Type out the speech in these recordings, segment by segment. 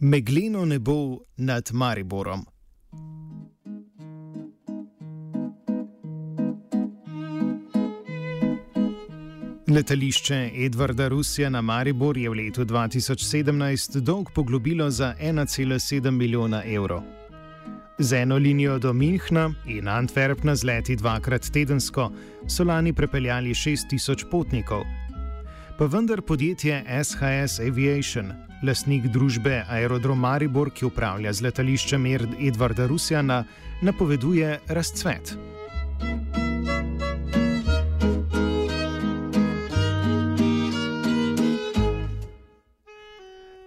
Megleno nebo nad Mariborom. Letališče Edvarda Rusija na Maribor je v letu 2017 dolg poglobilo za 1,7 milijona evrov. Z eno linijo do Münchna in Antwerpna z leti dvakrat tedensko so lani prepeljali 6000 potnikov. Pa vendar podjetje SHS Aviation, lasnik družbe Aerodrom Maribor, ki upravlja z letališčem Edvarda Rusjana, napoveduje razcvet.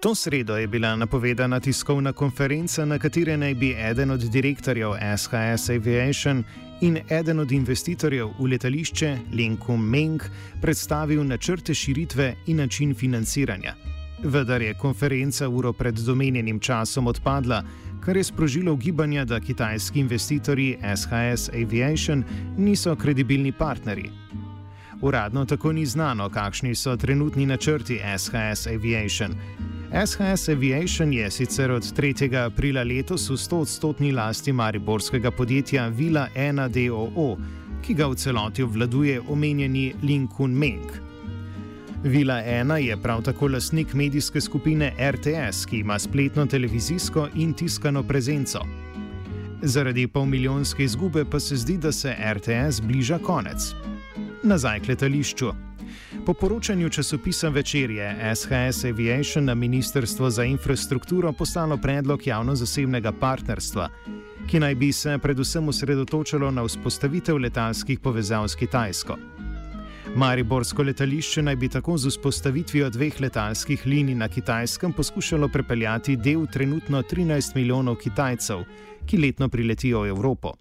To sredo je bila napovedana tiskovna konferenca, na kateri naj bi eden od direktorjev SHS Aviation in eden od investitorjev v letališče, Lenko Meng, predstavil načrte širitve in način financiranja. Vendar je konferenca uro pred domenjenim časom odpadla, kar je sprožilo ugibanja, da kitajski investitorji SHS Aviation niso kredibilni partnerji. Uradno tako ni znano, kakšni so trenutni načrti SHS Aviation. SHS Aviation je sicer od 3. aprila letos v 100-odstotni lasti mariborskega podjetja Vila 1 DOO, ki ga v celoti obvladuje omenjeni Linkun Meng. Vila 1 je prav tako lastnik medijske skupine RTS, ki ima spletno televizijsko in tiskano prezenco. Zaradi polmilijonske izgube pa se zdi, da se RTS bliža konec. Nazaj k letališču. Po poročanju časopisa Večer je SHS Aviation na Ministrstvo za infrastrukturo poslalo predlog javno-zasebnega partnerstva, ki naj bi se predvsem osredotočalo na vzpostavitev letalskih povezav s Kitajsko. Mariborsko letališče naj bi tako z vzpostavitvijo dveh letalskih linij na Kitajskem poskušalo prepeljati del trenutno 13 milijonov Kitajcev, ki letno priletijo v Evropo.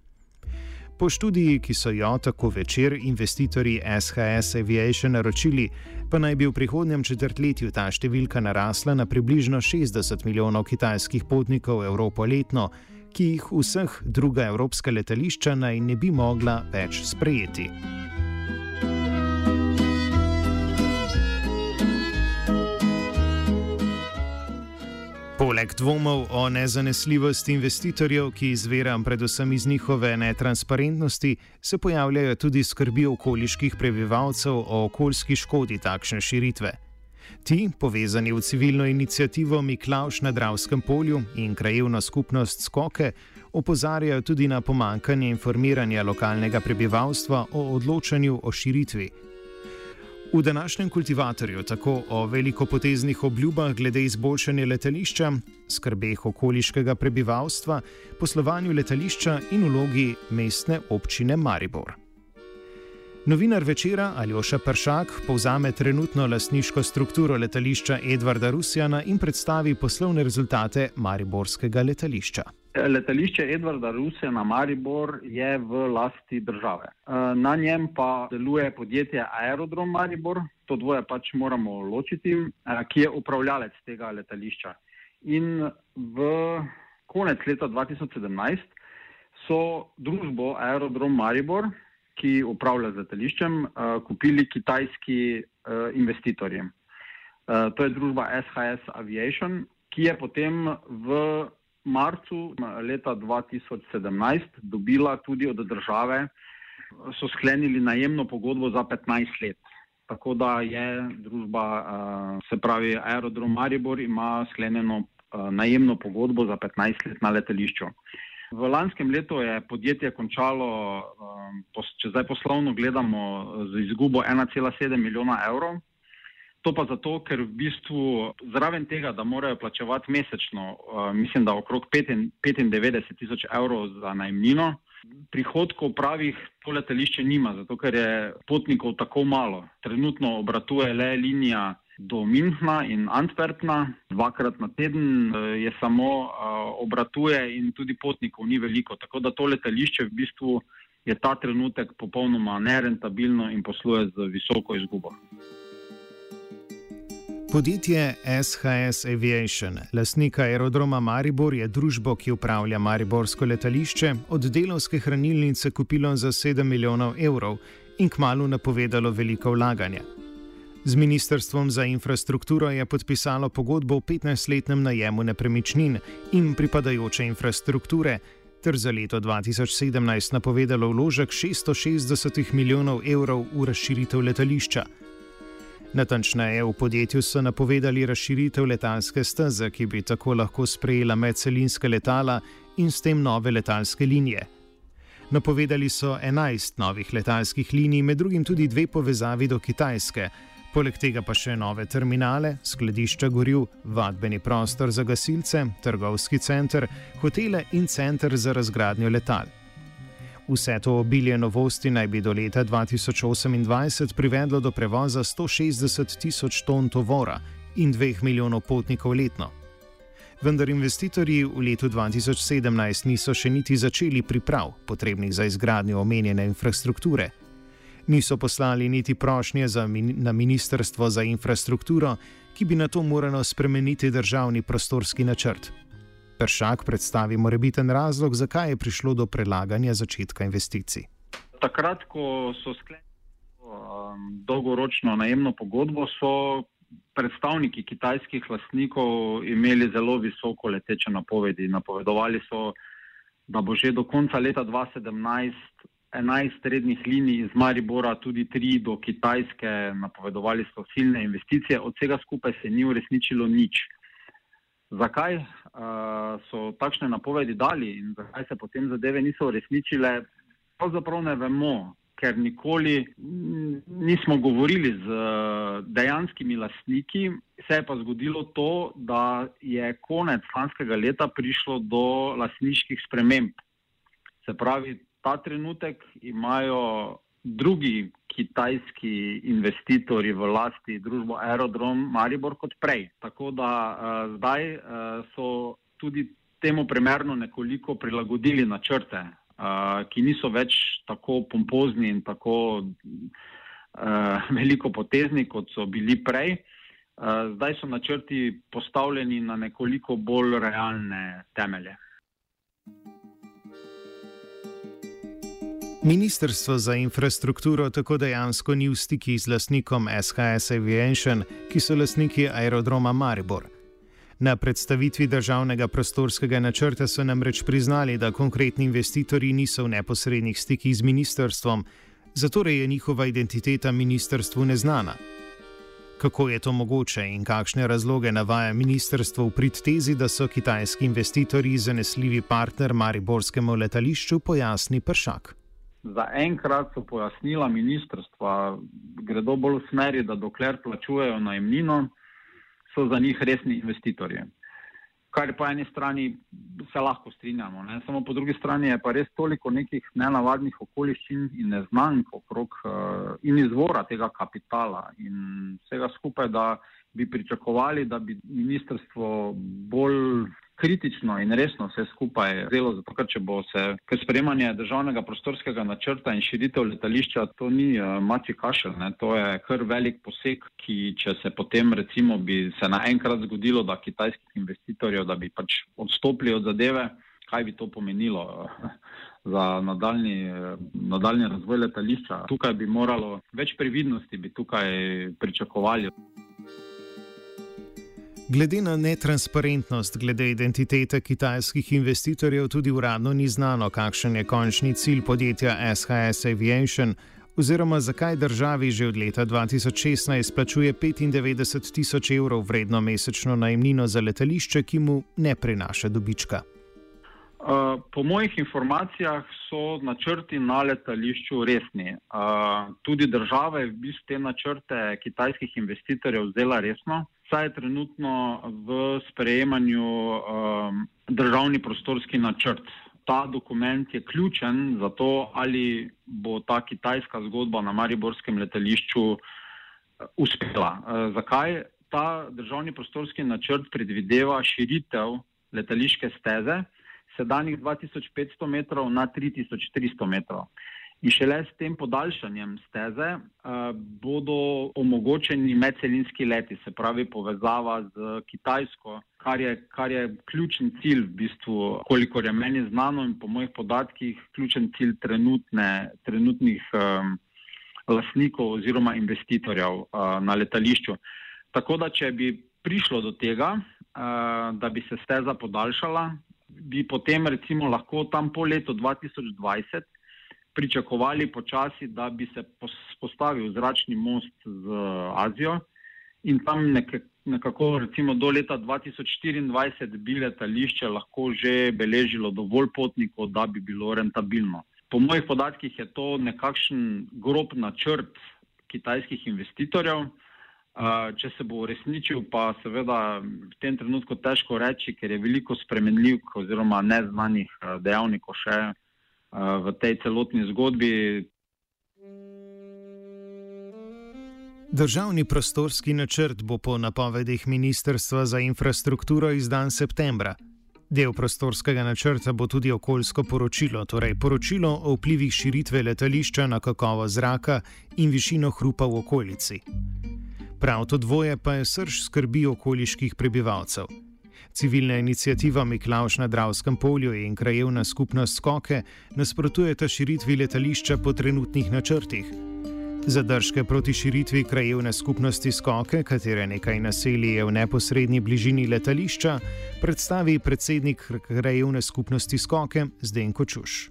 Po študiji, ki so jo tako večer investitorji SHS Aviation naročili, pa naj bi v prihodnjem četrtletju ta številka narasla na približno 60 milijonov kitajskih potnikov v Evropo letno, ki jih vseh druga evropska letališča naj ne bi mogla več sprejeti. Poleg dvomov o nezanesljivosti investitorjev, ki izvira predvsem iz njihove netransparentnosti, se pojavljajo tudi skrbi okoliških prebivalcev o okoljski škodi takšne širitve. Ti, povezani v civilno inicijativo Miklauš na Dravskem polju in krajevno skupnost Skoke, opozarjajo tudi na pomankanje informiranja lokalnega prebivalstva o odločanju o širitvi. V današnjem kultivatorju tako o velikopoteznih obljubah glede izboljšanja letališča, skrbeh okoliškega prebivalstva, poslovanju letališča in vlogi mestne občine Maribor. Novinar večera Aljoša Pršak povzame trenutno lastniško strukturo letališča Edvarda Rusjana in predstavi poslovne rezultate Mariborskega letališča. Letališče Edvarda Rusjana Maribor je v lasti države. Na njem pa deluje podjetje Aerodrom Maribor, to dvoje pač moramo ločiti, ki je upravljalec tega letališča. In v konec leta 2017 so družbo Aerodrom Maribor ki upravlja z letališčem, uh, kupili kitajski uh, investitorji. Uh, to je družba SHS Aviation, ki je potem v marcu leta 2017 dobila tudi od države, so sklenili najemno pogodbo za 15 let. Tako da je družba, uh, se pravi Aerodrom Maribor, ima sklenjeno najemno pogodbo za 15 let na letališču. V lanskem letu je podjetje končalo, če zdaj poslovno gledamo, z izgubo 1,7 milijona evrov. To pa zato, ker v bistvu zraven tega, da morajo plačevati mesečno, mislim, da okrog 95 tisoč evrov za najemnino, prihodkov pravih to letališče nima, zato ker je potnikov tako malo. Trenutno obratuje le linija do Münchna in Antwerpna, dvakrat na teden je samo obratuje in tudi potnikov ni veliko. Tako da to letališče v bistvu je ta trenutek popolnoma nerentabilno in posluje z visoko izgubo. Podjetje SHS Aviation, lasnika aerodroma Maribor, je družbo, ki upravlja Mariborsko letališče, od delovske hranilnice kupilo za 7 milijonov evrov in kmalo napovedalo veliko vlaganje. Z Ministrstvom za infrastrukturo je podpisalo pogodbo o 15-letnem najemu nepremičnin in pripadajoče infrastrukture, ter za leto 2017 napovedalo vložek 660 milijonov evrov v razširitev letališča. Natančneje, v podjetju so napovedali razširitev letalske steze, ki bi tako lahko sprejela medcelinske letala in s tem nove letalske linije. Napovedali so 11 novih letalskih linij, med drugim tudi dve povezavi do Kitajske, poleg tega pa še nove terminale, skladišča goril, vadbeni prostor za gasilce, trgovski center, hotele in center za razgradnjo letal. Vse to obilje novosti naj bi do leta 2028 privedlo do prevoza 160 tisoč ton tovora in 2 milijonov potnikov letno. Vendar investitorji v letu 2017 niso še niti začeli priprav, potrebnih za izgradnjo omenjene infrastrukture. Niso poslali niti prošnje min na Ministrstvo za infrastrukturo, ki bi na to moralo spremeniti državni prostorski načrt. Peršak predstavi morebiten razlog, zakaj je prišlo do prelaganja začetka investicij. Takrat, ko so sklenili um, dolgoročno najemno pogodbo, so predstavniki kitajskih lastnikov imeli zelo visoko leteče napovedi. Napovedovali so, da bo že do konca leta 2017 11 rednih linij iz Maribora, tudi tri do Kitajske, napovedovali so silne investicije, od vsega skupaj se ni uresničilo nič. Zakaj uh, so takšne napovedi dali in zakaj se potem zadeve niso uresničile, pravzaprav ne vemo, ker nikoli nismo govorili z dejanskimi lastniki. Se je pa zgodilo to, da je konec lanskega leta prišlo do lastniških sprememb. Se pravi, ta trenutek imajo drugi kitajski investitorji v lasti družbo Aerodrom Maribor kot prej. Tako da uh, zdaj uh, so tudi temu primerno nekoliko prilagodili načrte, uh, ki niso več tako pompozni in tako uh, veliko potezni, kot so bili prej. Uh, zdaj so načrti postavljeni na nekoliko bolj realne temelje. Ministrstvo za infrastrukturo tako dejansko ni v stiki z lastnikom SHS Aviation, ki so lastniki aerodroma Maribor. Na predstavitvi državnega prostorskega načrta so namreč priznali, da konkretni investitorji niso v neposrednih stikih z ministrstvom, zato je njihova identiteta ministrstvu neznana. Kako je to mogoče in kakšne razloge navaja ministrstvo v prid tezi, da so kitajski investitorji zanesljivi partner Mariborskemu letališču, pojasni Pršak. Zaenkrat so pojasnila ministrstva, gredo bolj v smeri, da dokler plačujejo najemnino, so za njih resni investitorji. Kar po eni strani se lahko strinjamo, ne? samo po drugi strani je pa res toliko nekih nenavadnih okoliščin in neznank okrog uh, in izvora tega kapitala in vsega skupaj, da bi pričakovali, da bi ministrstvo bolj kritično in resno vse skupaj zelo, zato ker če bo se, ker spremanje državnega prostorskega načrta in širitev letališča, to ni uh, mači kašelj, ne? to je kar velik poseg, ki če se potem recimo bi se naenkrat zgodilo, da kitajskih investitorjev, da bi pač odstopili od zadeve, kaj bi to pomenilo uh, za nadaljni, uh, nadaljni razvoj letališča. Tukaj bi moralo več previdnosti bi tukaj pričakovali. Glede na netransparentnost glede identitete kitajskih investitorjev, tudi uradno ni znano, kakšen je končni cilj podjetja SHS Aviation Oziroma, zakaj državi že od leta 2016 plačuje 95 tisoč evrov vredno mesečno najemnino za letališče, ki mu ne prinaša dobička? Uh, po mojih informacijah so načrti na letališču resni. Uh, tudi država je v bistvu te načrte kitajskih investitorjev vzela resno, saj je trenutno v sprejemanju um, državni prostorski načrt. Ta dokument je ključen za to, ali bo ta kitajska zgodba na Mariborskem letališču uh, uspela. Uh, zakaj? Ta državni prostorski načrt predvideva širitev letališke steze sedanjih 2500 metrov na 3300 metrov. In šele s tem podaljšanjem steze uh, bodo omogočeni medcelinski leti, se pravi povezava z Kitajsko, kar je, kar je ključen cilj, v bistvu, kolikor je meni znano in po mojih podatkih, ključen cilj trenutne, trenutnih um, lasnikov oziroma investitorjev uh, na letališču. Tako da, če bi prišlo do tega, uh, da bi se steza podaljšala, bi potem recimo lahko tam po letu 2020 pričakovali počasi, da bi se postavil zračni most z Azijo in tam nekako recimo do leta 2024 bi letališče lahko že beležilo dovolj potnikov, da bi bilo rentabilno. Po mojih podatkih je to nekakšen grob načrt kitajskih investitorjev. Če se bo uresničil, pa seveda v tem trenutku težko reči, ker je veliko spremenljivk oziroma neznanih dejavnikov še v tej celotni zgodbi. Državni prostorski načrt bo po napovedih Ministrstva za infrastrukturo izdan septembra. Del prostorskega načrta bo tudi okoljsko poročilo, torej poročilo o vplivih širitve letališča na kakovo zraka in višino hrupa v okolici. Prav to dvoje pa je srč skrbi okoliških prebivalcev. Civilna inicijativa Miklaš na Dravskem polju in krajevna skupnost Skoke nasprotujeta širitvi letališča po trenutnih načrtih. Zadržke proti širitvi krajevne skupnosti Skoke, katere nekaj naselij je v neposrednji bližini letališča, predstavi predsednik krajevne skupnosti Skoke Zdenko Čuš.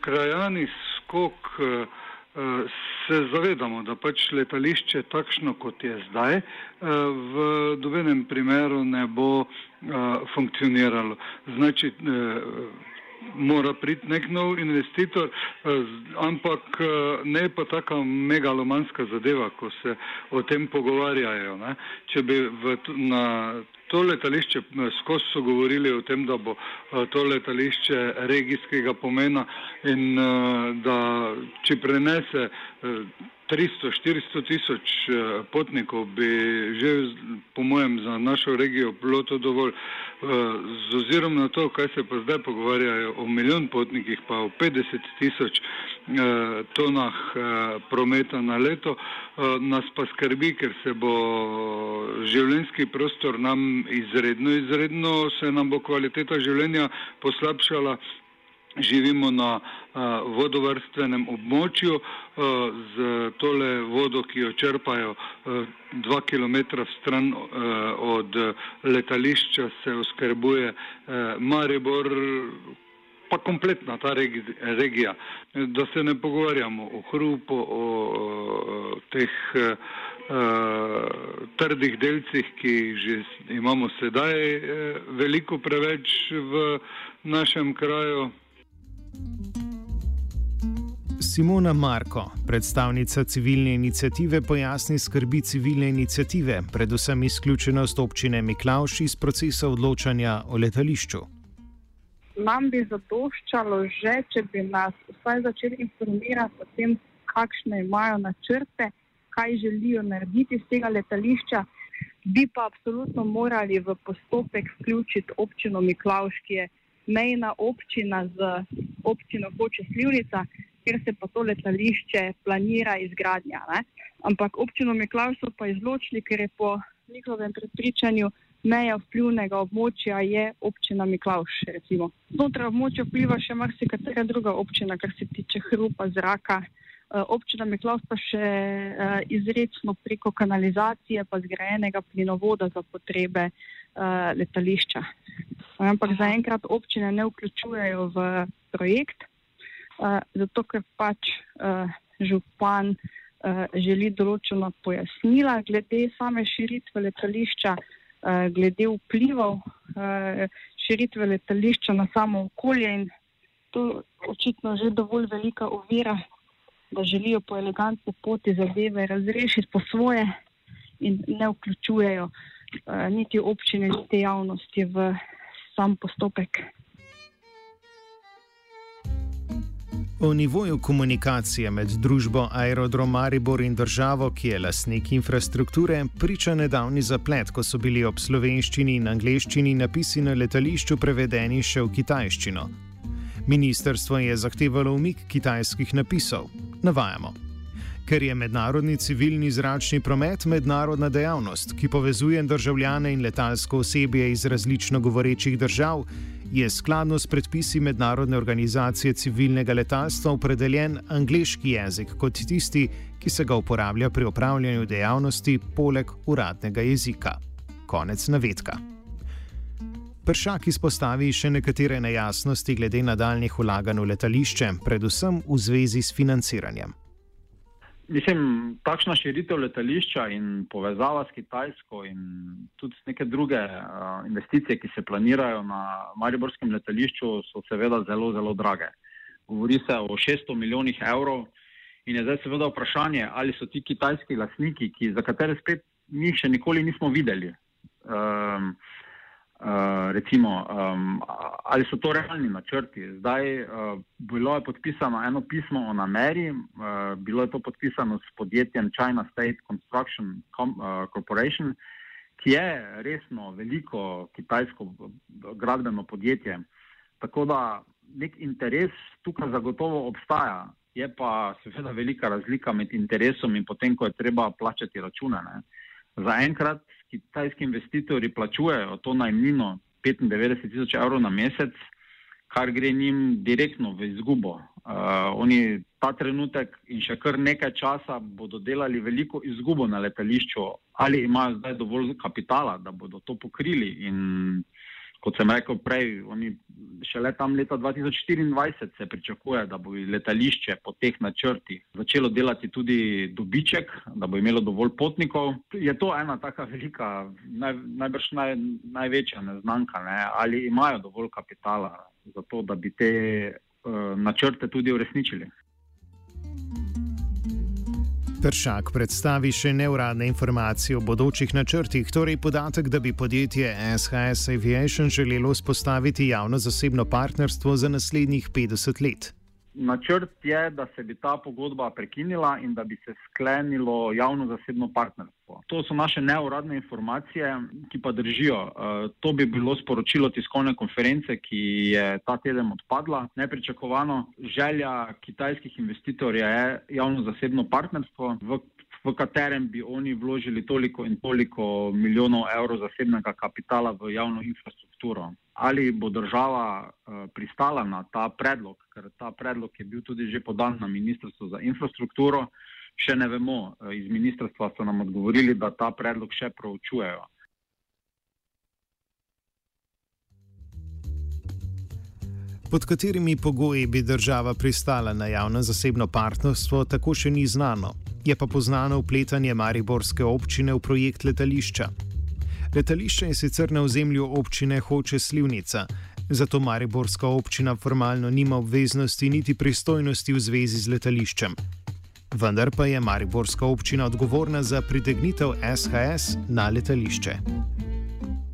Krajani Skok. Se zavedamo, da pač letališče takšno, kot je zdaj, eh, v dobenem primeru ne bo eh, funkcioniralo. Znači, eh, mora priti nek nov investitor, ampak ne pa taka megalomanska zadeva, ko se o tem pogovarjajo. Ne. Če bi v, na to letališče, skozi so govorili o tem, da bo to letališče regijskega pomena in da če prenese 300-400 tisoč potnikov, bi že po mojem za našo regijo bilo to dovolj. Z ozirom na to, kaj se pa zdaj pogovarjajo o milijon potnikih, pa o 50 tisoč tonah prometa na leto, nas pa skrbi, ker se bo življenski prostor nam izredno, izredno se nam bo kvaliteta življenja poslabšala. Živimo na uh, vodovrstvenem območju uh, z tole vodo, ki jo črpajo uh, dva kilometra stran od letališča, se oskrbuje Maribor, pa kompletna ta regi, regija. Da se ne pogovarjamo o hrupu, o, o teh. Uh, trdih delcih, ki že imamo sedaj uh, veliko preveč v našem kraju. Simona Marko, predstavnica civilne inicijative, pojasni skrbi civilne inicijative, predvsem izključenost občine Miklauš iz procesa odločanja o letališču. Nam bi zadoščalo že, če bi nas vsaj začeli informirati o tem, kakšne imajo načrte, kaj želijo narediti z tega letališča, bi pa absolutno morali v postopek vključiti občino Miklaš, ki je mejna občina z občino Hoče Slivnica, kjer se pa to letališče planira izgradnja. Ne? Ampak občino Miklaš so pa izločili, ker je po njihovem prepričanju meja vplivnega območja je občina Miklaš. Znotraj območja vpliva še marsikatera druga občina, kar se tiče hrupa, zraka. Eh, občina Miklaus pa še uh, izredno preko kanalizacije pa zgrajenega plinovoda za potrebe uh, letališča. Ampak zaenkrat občine ne vključujejo v projekt, zato ker pač župan želi določena pojasnila glede same širitve letališča, glede vplivov širitve letališča na samo okolje in to očitno že dovolj velika ovira, da želijo po elegantni poti zadeve razrešiti po svoje in ne vključujejo uh, niti občine, niti javnosti v sam postopek. O nivoju komunikacije med družbo Aerodrom Maribor in državo, ki je lasnik infrastrukture, priča nedavni zaplet, ko so bili ob slovenščini in angleščini napisi na letališču prevedeni še v kitajščino. Ministrstvo je zahtevalo umik kitajskih napisov. Navajamo. Ker je mednarodni civilni zračni promet mednarodna dejavnost, ki povezuje državljane in letalsko osebje iz različno govorečih držav, je skladno s predpisi Mednarodne organizacije civilnega letalstva opredeljen angliški jezik kot tisti, ki se ga uporablja pri opravljanju dejavnosti poleg uradnega jezika. Konec navedka. Pršak izpostavi še nekatere nejasnosti glede nadaljnih vlaganj v letališče, predvsem v zvezi s financiranjem. Mislim, takšna širitev letališča in povezava s Kitajsko in tudi neke druge uh, investicije, ki se planirajo na Mariborskem letališču, so seveda zelo, zelo drage. Govori se o 600 milijonih evrov in je zdaj seveda vprašanje, ali so ti kitajski lasniki, ki, za katere spet mi še nikoli nismo videli. Um, Uh, recimo, um, ali so to realni načrti. Zdaj, uh, bilo je podpisano eno pismo o nameri, uh, bilo je to podpisano s podjetjem China State Construction Com uh, Corporation, ki je resno veliko kitajsko gradbeno podjetje. Tako da nek interes tukaj zagotovo obstaja, je pa seveda velika razlika med interesom in potem, ko je treba plačati račune. Zaenkrat kitajski investitorji plačujejo to najmnino 95 tisoč evrov na mesec, kar gre njim direktno v izgubo. Uh, oni ta trenutek in še kar nekaj časa bodo delali veliko izgubo na letališču, ali imajo zdaj dovolj kapitala, da bodo to pokrili in kot sem rekel prej, oni šele tam leta 2024 se pričakuje, da bo letališče po teh načrtih začelo delati tudi dobiček, da bo imelo dovolj potnikov. Je to ena taka velika, naj, najbrž naj, največja neznanka, ne? ali imajo dovolj kapitala za to, da bi te uh, načrte tudi uresničili. Peršak predstavi še neuradne informacije o bodočih načrtih, torej podatek, da bi podjetje SHS Aviation želelo vzpostaviti javno-zasebno partnerstvo za naslednjih 50 let. Načrt je, da se bi ta pogodba prekinila in da bi se sklenilo javno-zasebno partnerstvo. To so naše neuradne informacije, ki pa držijo. Eh, to bi bilo sporočilo tiskovne konference, ki je ta teden odpadla. Nepričakovano želja kitajskih investitorjev je javno-zasebno partnerstvo, v v katerem bi oni vložili toliko in toliko milijonov evrov zasebnega kapitala v javno infrastrukturo. Ali bo država uh, pristala na ta predlog, ker ta predlog je bil tudi že podan na Ministrstvo za infrastrukturo, še ne vemo. Uh, iz ministrstva so nam odgovorili, da ta predlog še proučujejo. Pod katerimi pogoji bi država pristala na javno-zasebno partnerstvo, tako še ni znano je pa poznano upletanje Mariborske občine v projekt letališča. Letališče je sicer na ozemlju občine Hoče Slivnica, zato Mariborska občina formalno nima obveznosti niti pristojnosti v zvezi z letališčem. Vendar pa je Mariborska občina odgovorna za pritegnitev SHS na letališče.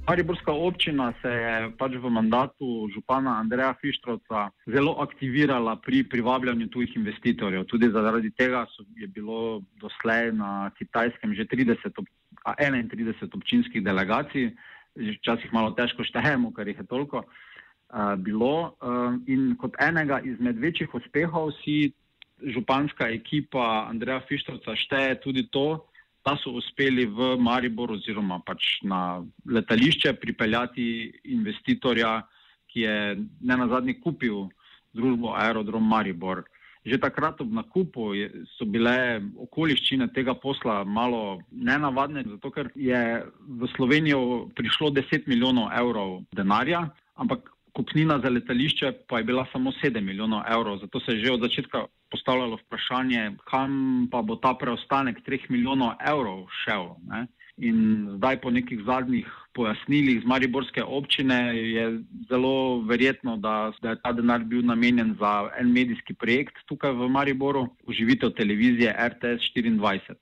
Mariborska občina se je pač v mandatu župana Andreja Fištrovca zelo aktivirala pri privabljanju tujih investitorjev. Tudi zaradi tega je bilo doslej na kitajskem že 30, 31 občinskih delegacij, včasih malo težko štejemo, ker jih je toliko uh, bilo. Uh, in kot enega izmed večjih uspehov si županska ekipa Andreja Fištrovca šteje tudi to, da so uspeli v Maribor oziroma pač na letališče pripeljati investitorja, ki je ne na zadnji kupil družbo Aerodrom Maribor. Že takrat ob nakupu je, so bile okoliščine tega posla malo nenavadne, zato ker je v Slovenijo prišlo 10 milijonov evrov denarja, ampak kupnina za letališče pa je bila samo 7 milijonov evrov. Zato se je že od začetka postavljalo vprašanje, kam pa bo ta preostanek 3 milijonov evrov šel. Ne? In zdaj po nekih zadnjih pojasnilih z Mariborske občine je zelo verjetno, da, da je ta denar bil namenjen za en medijski projekt tukaj v Mariboru, uživitev televizije RTS 24.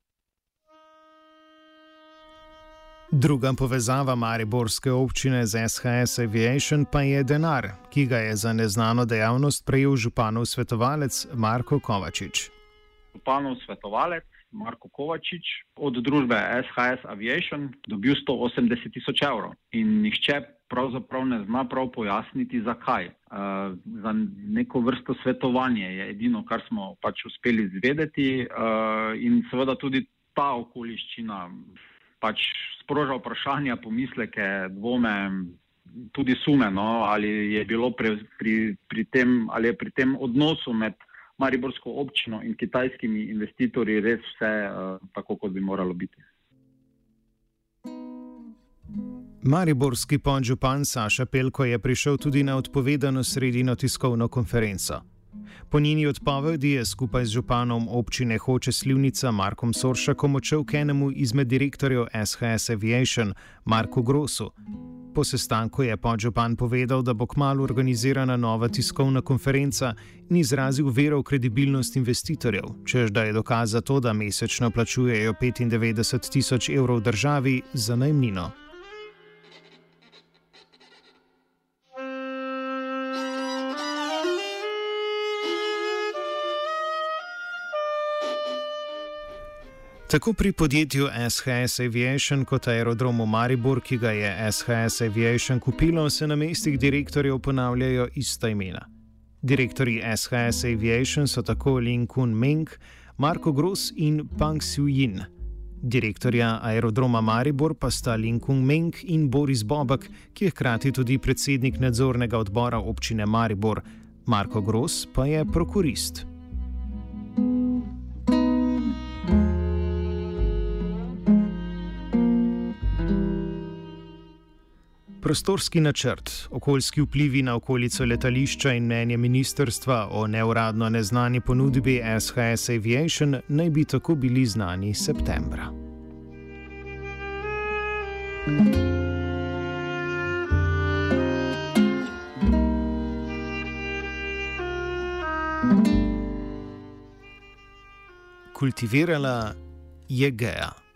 Druga povezava Mariborske občine z SHS Aviation pa je denar, ki ga je za neznano dejavnost prejel županov svetovalec Marko Kovačič. Županov svetovalec Marko Kovačič od družbe SHS Aviation dobil 180 tisoč evrov in nihče pravzaprav ne zna prav pojasniti, zakaj. Uh, za neko vrsto svetovanje je edino, kar smo pač uspeli izvedeti uh, in seveda tudi ta okoliščina pač sproža vprašanja, pomisleke, dvome, tudi sume, no, ali je bilo pri, pri, pri, tem, ali je pri tem odnosu med Mariborsko občino in kitajskimi investitorji res vse uh, tako, kot bi moralo biti. Mariborski podžupan Saša Pelko je prišel tudi na odpovedano sredino tiskovno konferenco. Po njeni odpovedi je skupaj z županom občine Hoče Slivnica Markom Soršakom odšel k enemu izmed direktorjev SHS Aviation, Marku Grosu. Po sestanku je podžupan povedal, da bo kmalo organizirana nova tiskovna konferenca in izrazil vero v kredibilnost investitorjev, čež da je dokaz za to, da mesečno plačujejo 95 tisoč evrov državi za najmnino. Tako pri podjetju SHS Aviation kot aerodromu Maribor, ki ga je SHS Aviation kupilo, se na mestih direktorjev ponavljajo ista imena. Direktori SHS Aviation so tako Lin Kun Meng, Marko Gross in Pang Siu-jin. Direktorja aerodroma Maribor pa sta Lin Kun Meng in Boris Bobak, ki je hkrati tudi predsednik nadzornega odbora občine Maribor. Marko Gross pa je prokurist. Prostorski načrt, okoljski vplivi na okolico letališča in mnenje ministrstva o neuradno neznani ponudbi SHS Aviation naj bi tako bili znani septembra. Kultivirala je geja.